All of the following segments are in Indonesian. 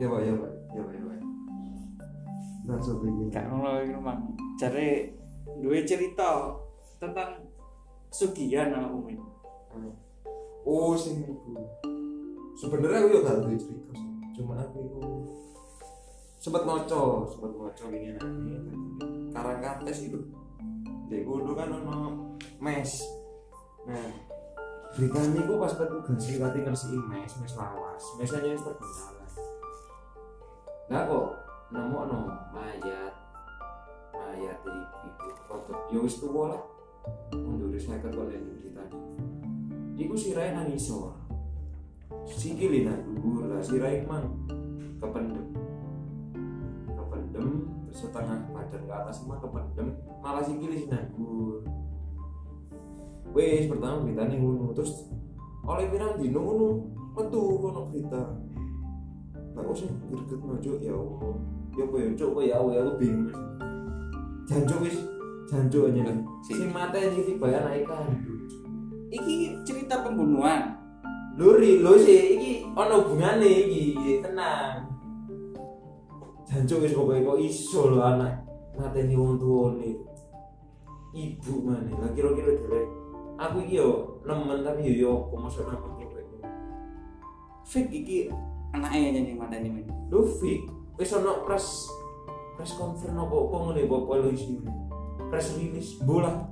ya pak. Ya pak. Ya pak. Ya pak. Langsung begini gak ngono iku mang. Jare duwe cerita tentang sugihan sama Umi oh. Sing iku. Sebenarnya aku juga gak duwe cerita cuma aku itu sempat ngoco sempat ngoco ini nanti karang kates itu di kudu kan ono mes. Nah beritanya itu pas petugas sih kati ngersiin mes mes lawas. Mes aja yang terkenal nah kok nemu no mayat mayat di itu foto ya wis tuwa lah. Mundur saya kok lihat cerita Iku sirai nang isor. Sikili nang dhuwur lah sirai mang kependem. Kependem setengah badan ke atas semua kependem. Malah sikili sih nang dhuwur wes pertama beritanya ngono terus oleh pirang dino ngono metu ngono berita kok sih greget nojo ya Allah. Ya apa ya cok ya Allah ya aku bingung. Janjo wis. Janjo aja lah Si- si mata ini tiba naik kandung iki cerita pembunuhan. Luri lo sih iki ono hubungane iki tenang. Janjo wis pokoke kok iso lho anak mateni wong tuane. Ibu mana lah kira-kira derek aku iki yo nemen tapi yo apa masuk nama Fik iki anaknya nyanyi mana ini men lu fik wis ono press press conference apa apa ngene apa polisi press release bola.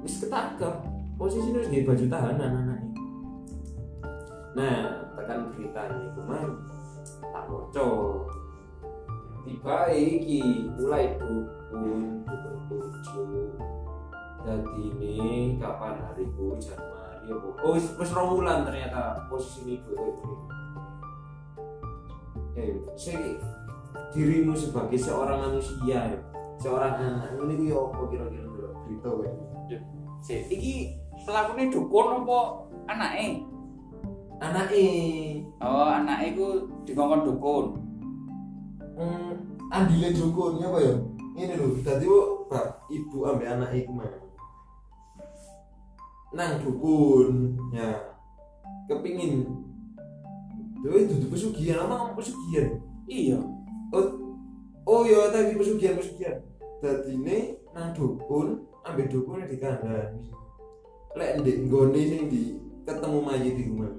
Wis ketangkep. Posisi wis nggih baju tahanan anaknya nah tekan beritanya kemarin tak bocor tiba iki mulai dukun dukun bojo jadi ini kapan Januari apa? Oh wis wis ternyata posisi ini gue eh si dirimu sebagai seorang manusia ya. Seorang anak. Ini gue apa kira-kira dulu berita gue si iki pelakunya dukun apa anaknya anak oh anaknya ku dikongkon dukun. Hmm, andile dukunnya apa ya? Ini bu bak ibu ambil anak iku mah nang dukun ya. Kepingin Itu tuh pesugihan, apa ngomong pesugihan? iya Oh iya tadi pesugihan pesugihan. Tadi ini nang dukun, ambil dukunnya di kanan. Lek ndek nggone sing di ketemu mayit di rumah.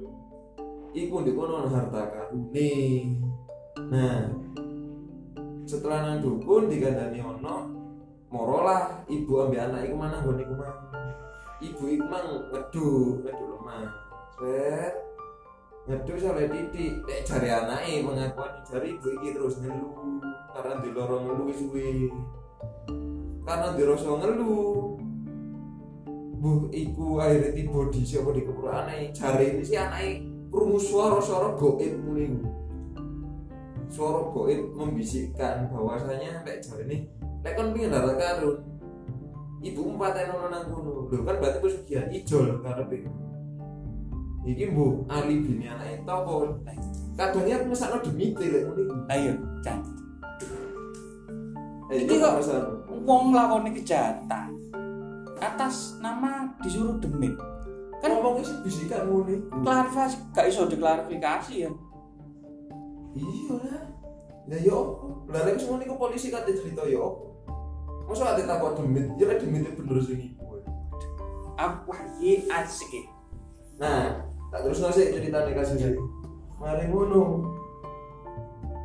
Iku ndek kono harta karune. Nah, setelah nang dukun dikandani ono morolah ibu ambil anak iku mana nggone iku mang. Ibu iku mang ngeduk, ngeduk lemah. Set. Ngeduk sampai titik, nek jari anake pengakuan jari ibu iki terus ngeluh karena di lorong ngeluh wis. Karena dirasa ngeluh. Bu iku akhirnya tiba di siapa di kepura anake. Jari ini si anake krungu suara-suara goib muni. Suara goib membisikkan bahwasanya nek jari ini lek kon pingin darah karun. Ibu empat yang nang kono. Lho kan berarti pesugihan ijol karepe. Iki mbok ali bini anake topo. Kadangnya aku mesakno demi lek muni. ayo Eh, Iki itu kok- masalah. wong lakoni kejahatan atas nama disuruh demit kan ngomongnya sih bisikan muni. klarifikasi gak iso diklarifikasi ya Iya lah. Ya yo, lah lek semua niku polisi kate cerita yo. Masa ate takut demit, ya demit itu bener sing iku. aku wah iya asik. Nah, tak terus ngasih cerita nih kasus ini. Mari ngono.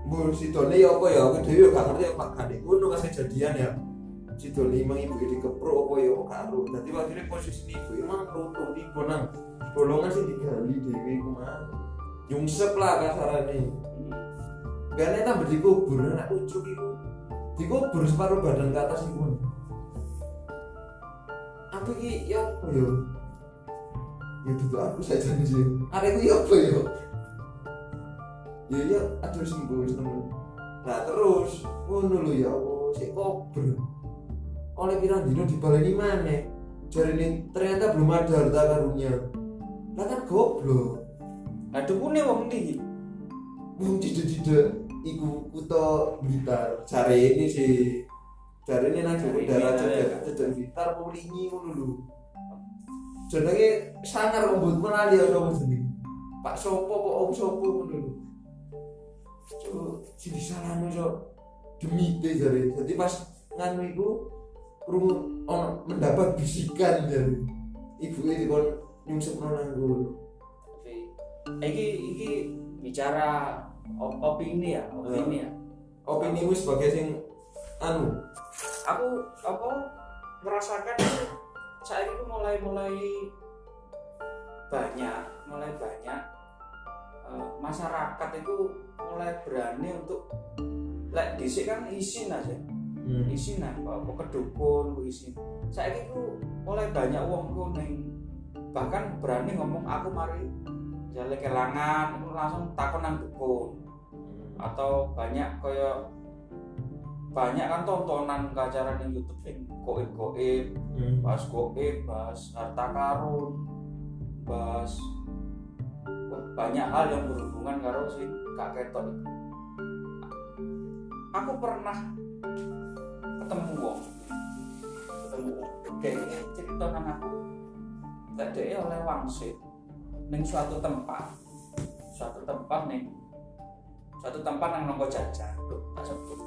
Bu si Doni ya apa ya? Aku dhewe gak ngerti apa kan ngono kasih jadian ya. Si Doni emang ibu ini keprok apa ya karo. Dadi akhirnya posisi ibu emang runtuh tiba nang bolongan sih digali dhewe iku mah. Nyungsep lah kasarane. Biarnya tambah dikubur anak ucuk iku. Dikubur separuh badan ke atas iku. Aku iki ya apa ya? Ya itu aku saya janji. Arek iku ya apa ya? Ya ya aduh sembuh temen. Nah terus ngono lho ya Allah, sik kober. Oleh pirang dino dibaleni maneh. Jarine ternyata belum ada harta karunnya. Lah kan goblok. lah dukune wong ndi Wong tidak-tidak iku kuto Blitar. Jare ini sih jare ini nang ini, darat ya. cedek cedek Blitar apa lingi ngono lho. Jenenge sangar rambut menali ya sapa jeneng. Pak sopo apa om sopo ngono lho. Cuk, sing disalahno iso demite jare. Jadi pas nganu iku krungu ono mendapat bisikan jare. Ibu e dikon nyungsepno nang ngono iki iki bicara op- opini ya opini ya. Opini wis sebagai sing anu. Aku apa merasakan saya itu mulai mulai banyak mulai banyak eh, masyarakat itu mulai berani untuk lek dhisik kan isin aja. Hmm. isin apa kedukun ku isin. Saya itu mulai banyak uang ku neng bahkan berani ngomong aku mari jalan kelangan langsung takon nang dukun. Atau banyak kayak banyak kan tontonan ke acara di YouTube yang goib goib Hmm. bahas goib bahas harta karun bahas banyak hal yang berhubungan karo si kak ketok itu. Aku pernah ketemu wong ketemu wong. Dia cerita nang aku tadi oleh wangsit neng suatu tempat suatu tempat neng suatu tempat nang nongko jajan tak sebut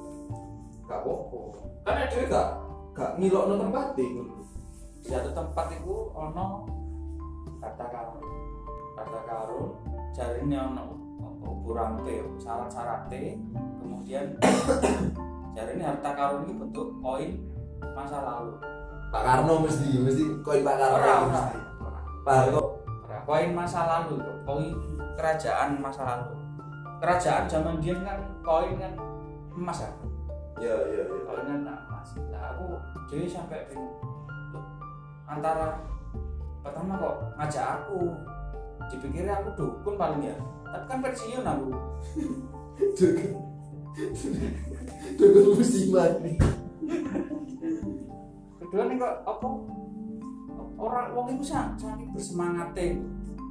gak apa-apa. Karena dia gak? Gak ngilokno tempat iku. Di satu tempat itu ono kata karun. Kata karun jari ini ono burante syarat-syaratnya. Kemudian jari ini harta karun ini bentuk koin masa lalu. Pak Karno mesti mesti koin Pak Karno. Ora ora. Mesti. ora. Pak Karno. Ora, koin masa lalu itu koin kerajaan masa lalu. Kerajaan zaman dia kan koin kan emas ya ya ya ya koin kan emas nah aku jadi sampai bingung. Antara pertama kok ngajak aku dipikirnya aku dukun paling ya. Tapi kan pensiun aku. Dukun. Dukun musiman. Kedua nih kok apa? Orang wong itu sangat sangat bersemangat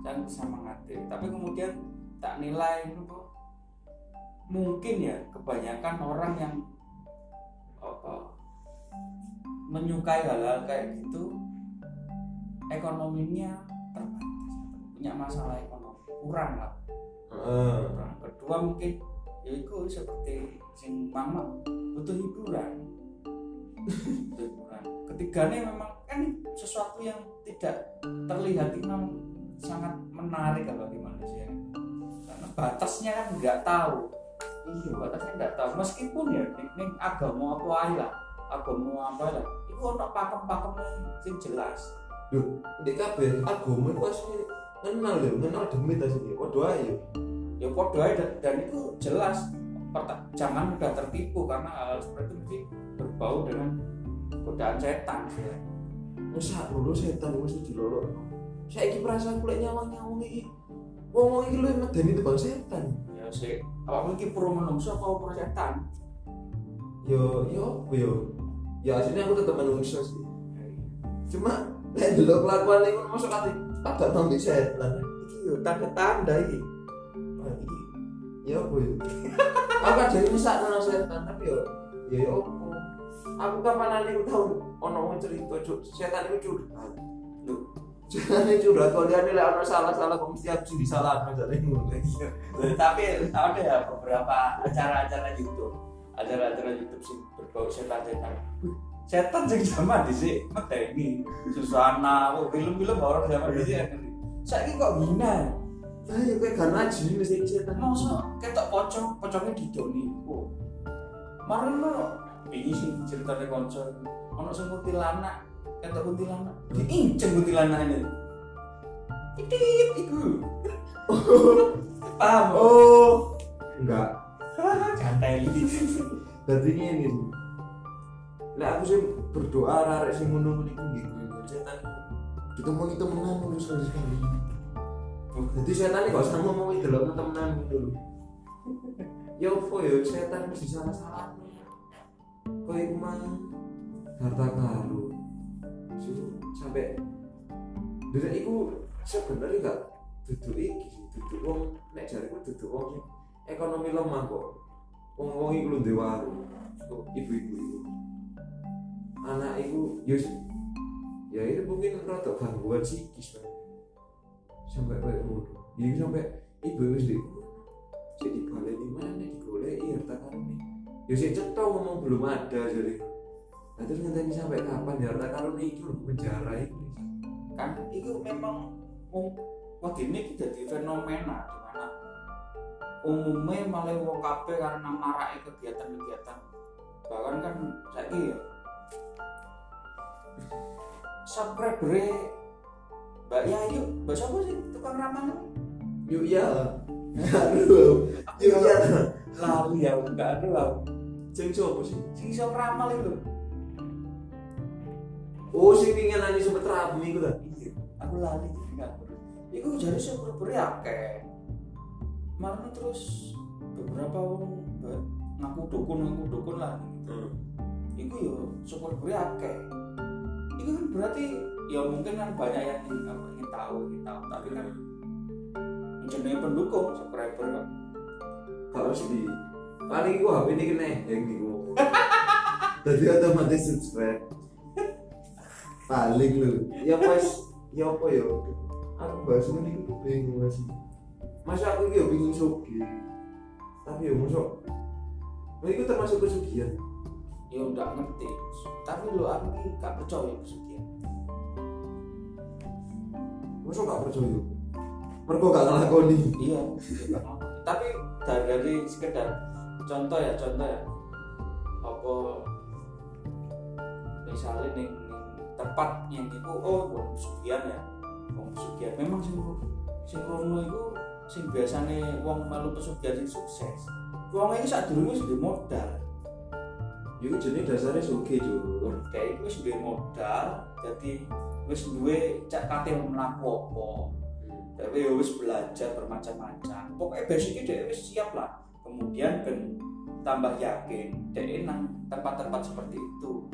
sangat bersemangat tapi kemudian tak nilai itu kok mungkin ya kebanyakan orang yang menyukai hal-hal kayak gitu ekonominya terbatas. Punya masalah ekonomi. Kurang lah. Heeh. kurang. Kedua mungkin ya itu seperti sing mama butuh hiburan. Butuh hiburan. Ketiganya memang kan sesuatu yang tidak terlihat memang sangat menarik kalau di manusia. Karena batasnya kan nggak tahu. Iya batasnya nggak tahu. Meskipun ya ini, agama apa lah. Agama apa lah itu ono pakem-pakemnya sing jelas Duh, di kabeh agama itu asli kenal lho, kenal demit asli. Waduh ayo. ya podo aja dan, dan itu jelas jangan mudah tertipu karena hal seperti itu mesti berbau dengan godaan setan ya. Masa dulu setan mesti dilolok. Saya iki perasaan kulit nyawang-nyawang iki. Wong-wong iki lu medeni tebang setan. ya sih apa iki pura menungso apa pura setan Yo yo yo. Ya aslinya aku tetap menungso sih. Cuma lek delok kelakuan iku masuk ati agak tambah setan. Iki yo tanda-tanda iki. Wah, iki ya apa yo. Aku jadi bisa nang setan tapi yo ya yo apa. Aku kapan aku tahu ono wong cerita cuk setan itu curhat. Loh, Jangan curhat kalau dia nilai ono salah-salah kok mesti aku sing disalahkan dari ngono. tapi ada ya beberapa acara-acara YouTube acara-acara YouTube sih berbau setan-setan setan. Sing zaman di sini ini Susana oh, film-film horor zaman di sini saya kok gina Ayo kayak gak ngaji mesti setan. masa ketok pocong pocongnya didoni oh. Kemarin lo ini sih ceritanya konco ono sing kuntilanak ketok kuntilanak. Diinceng kuntilanak ini. Titit itu paham? Oh. Enggak. santai. Berarti ini. Lah aku sih berdoa arek sing ngono niku nggih kuwi setan. Ditemoni temenan ngono sekali sekali. Jadi setan ini gak usah ngomong itu loh temenan dulu. Ya apa ya setan mesti salah salah. Kau mah harta karun. Su- Sampai Dene iku sebenarnya gak duduk iki sih, duduk wong nek jariku duduk wong ekonomi lemah kok. Wong-wong iku lho ndek warung. Ibu-ibu iku. Anak iku ya. Ya itu mungkin rada gangguan psikis kan. Sampai kayak. Ya iku sampai ibu wis di sik dibaleni mana digoleki harta karun ya sik cetha ngomong belum ada jadi nah terus ngenteni sampai kapan ya harta karun lho penjara iki kan itu memang um, wah ini jadi fenomena di mana umumnya malah wong kabeh karena maraknya kegiatan-kegiatan bahkan kan saya ya subscriber Mbak Yayu, Mbak siapa sih tukang ramalan? yuk ya aduh yuk ya Lali ya, enggak ada lah. sing coba sih Sing iso ramal itu. oh sing ingin nanya sempet rabu iku ta Iya, aku lali jadi enggak. Iku jadi subscriber akeh. Malah terus beberapa wong ngaku dukun ngaku dukun lah. Hmm. Iku yo subscriber akeh. Iku kan berarti ya mungkin kan banyak yang ingin, apa, ingin tahu, ingin tahu, tapi kan jenenge pendukung subscriber kan. kalau di paling gua HP ini kena hang iku jadi otomatis subscribe. Paling lu ya pas ya apa ya? Aku bahas ini aku bingung masih masa aku ya bingung sugi tapi ya masuk Nah, itu termasuk kesugihan. Ya udah ngerti. Tapi lo aku ini gak percaya pesugihan. Masa gak percaya? Mereka gak ngelakoni. Iya. iya. Tapi dari, dari sekedar contoh ya contoh ya apa misalnya nih tempat yang itu oh wong pesugihan ya wong pesugihan memang sing sing rono itu sing biasanya wong malu pesugihan sing sukses wong dulu wis duwe modal Iku jenis dasarnya suge jo. kayak itu wis duwe modal jadi wis duwe cak kate mlaku apa tapi ya wis belajar bermacam-macam pokoknya basicnya dia wis siap lah kemudian ben tambah yakin dia nang tempat-tempat seperti itu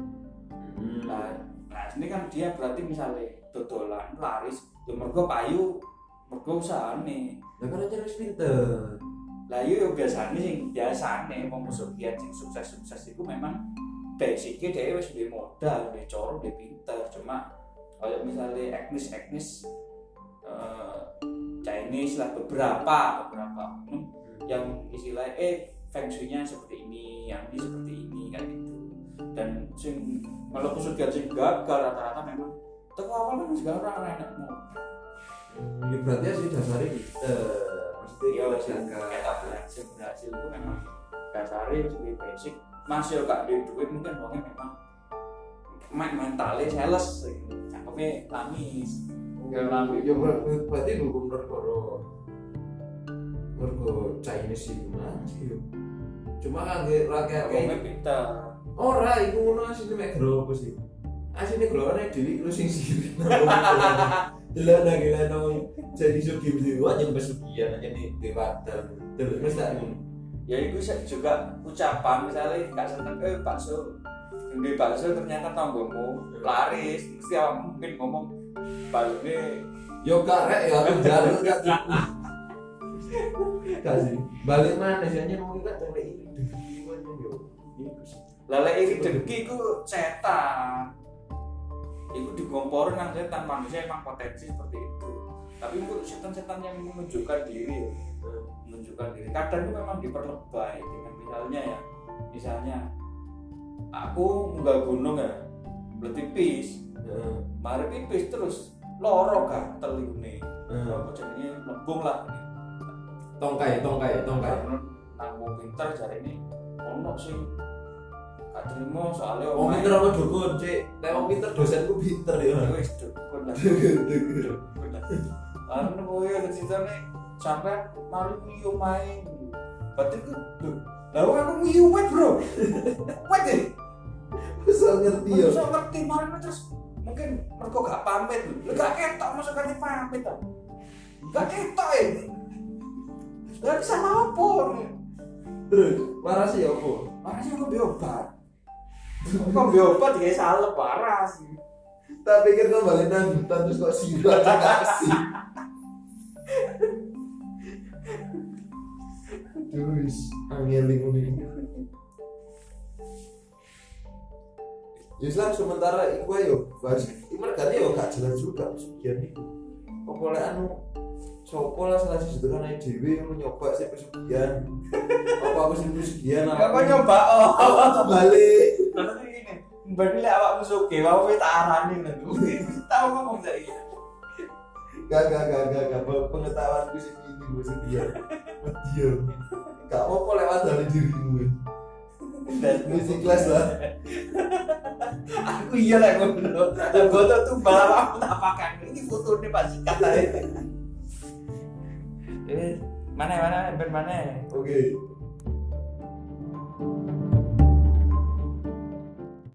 Hmm. nah, nah ini kan dia berarti misalnya dodolan laris ya mergo payu mergo usahane Lah kan aja harus pinter. Lah iya ya biasanya sing biasane wong pesugihan sing sukses-sukses itu memang basicnya dia wis duwe modal duwe cara duwe pinter. Cuma kayak misalnya etnis-etnis eh, Chinese lah beberapa beberapa oknum yang istilahnya eh feng shui-nya seperti ini yang ini seperti ini kayak gitu. Dan sing kalau pesugihan sing gagal rata-rata memang teko awal kan segala orang enak mau Hmm, Ya berarti sih dasarnya pinter. Iya kita sing jaga. kita berhasil berhasil itu memang dasarnya lebih basic masih gak ada duit mungkin orangnya memang main mentalnya sales gitu. cakepnya lamis Ya ya ber- berarti mergo mergo Chinese itu masih yo. Cuma kangge rakyat kayak pintar ora iku ngono asline mek sih. Asline glone dhewe iku sing sirik. Gila nang jadi sugi mesti aja pesugihan aja nih dewata. Delok mesti tak ngono. ya itu juga ucapan misalnya gak seneng eh bakso gede bakso ternyata tanggomu laris mesti awak mungkin ngomong baliknya Yo karek ya aku jalur gak. Kasih. Balik mana sih hanya mungkin kan tele ini dengki lele ini dengki ku setan itu digomporin nang setan manusia emang potensi seperti itu tapi untuk setan-setan yang menunjukkan diri menunjukkan diri kadang itu memang diperlebay dengan misalnya ya misalnya aku munggah gunung ya berarti pipis Heeh. mari pipis terus loro gatel Heeh. apa jenenge lembung lah Tongkai, tongkai, tongkai. karena nang wong pinter jare ini ono sing gak terima soalnya Wong pinter apa dukun, Cik? Nek wong pinter dosenku pinter ya. wis dukun lah. Dukun lah. Karena kowe ada ceritane sampai mari ngiyu main berarti ku lho lah wong aku ngiyu wet bro. Wet deh Bisa ngerti ya. bisa ngerti mari terus mungkin mereka gak pamit. Lho gak ketok masuk ganti pamit ta? Gak ketok ya? Gak bisa apa Terus, waras ya apa? Warasnya kok biobat Kok biobat ya salep waras Tak pikir kau balik hutan terus kok sirat kasih. Terus, angeling ini. Islam sementara iku ayo bahas iku mergane yo gak jelas juga sekian iku. Apa anu sopo lah salah sisi kan ae dhewe ngono nyoba sih pesugihan apa aku sih pesugihan Ya kok nyoba oh. aku balik Terus ini, berarti lek awakmu suge, wae tak arani lho. Tahu ngomong saiki. gak gak gak gak gak Bahwa pengetahuanku sih ini pesugihan dia gak apa-apa lewat dari dirimu musik kelas lah Aku iya lah ngono. Gue tuh tuh balap aku tak pakai. Ini foto nih Pak Mana mana ben mana? oke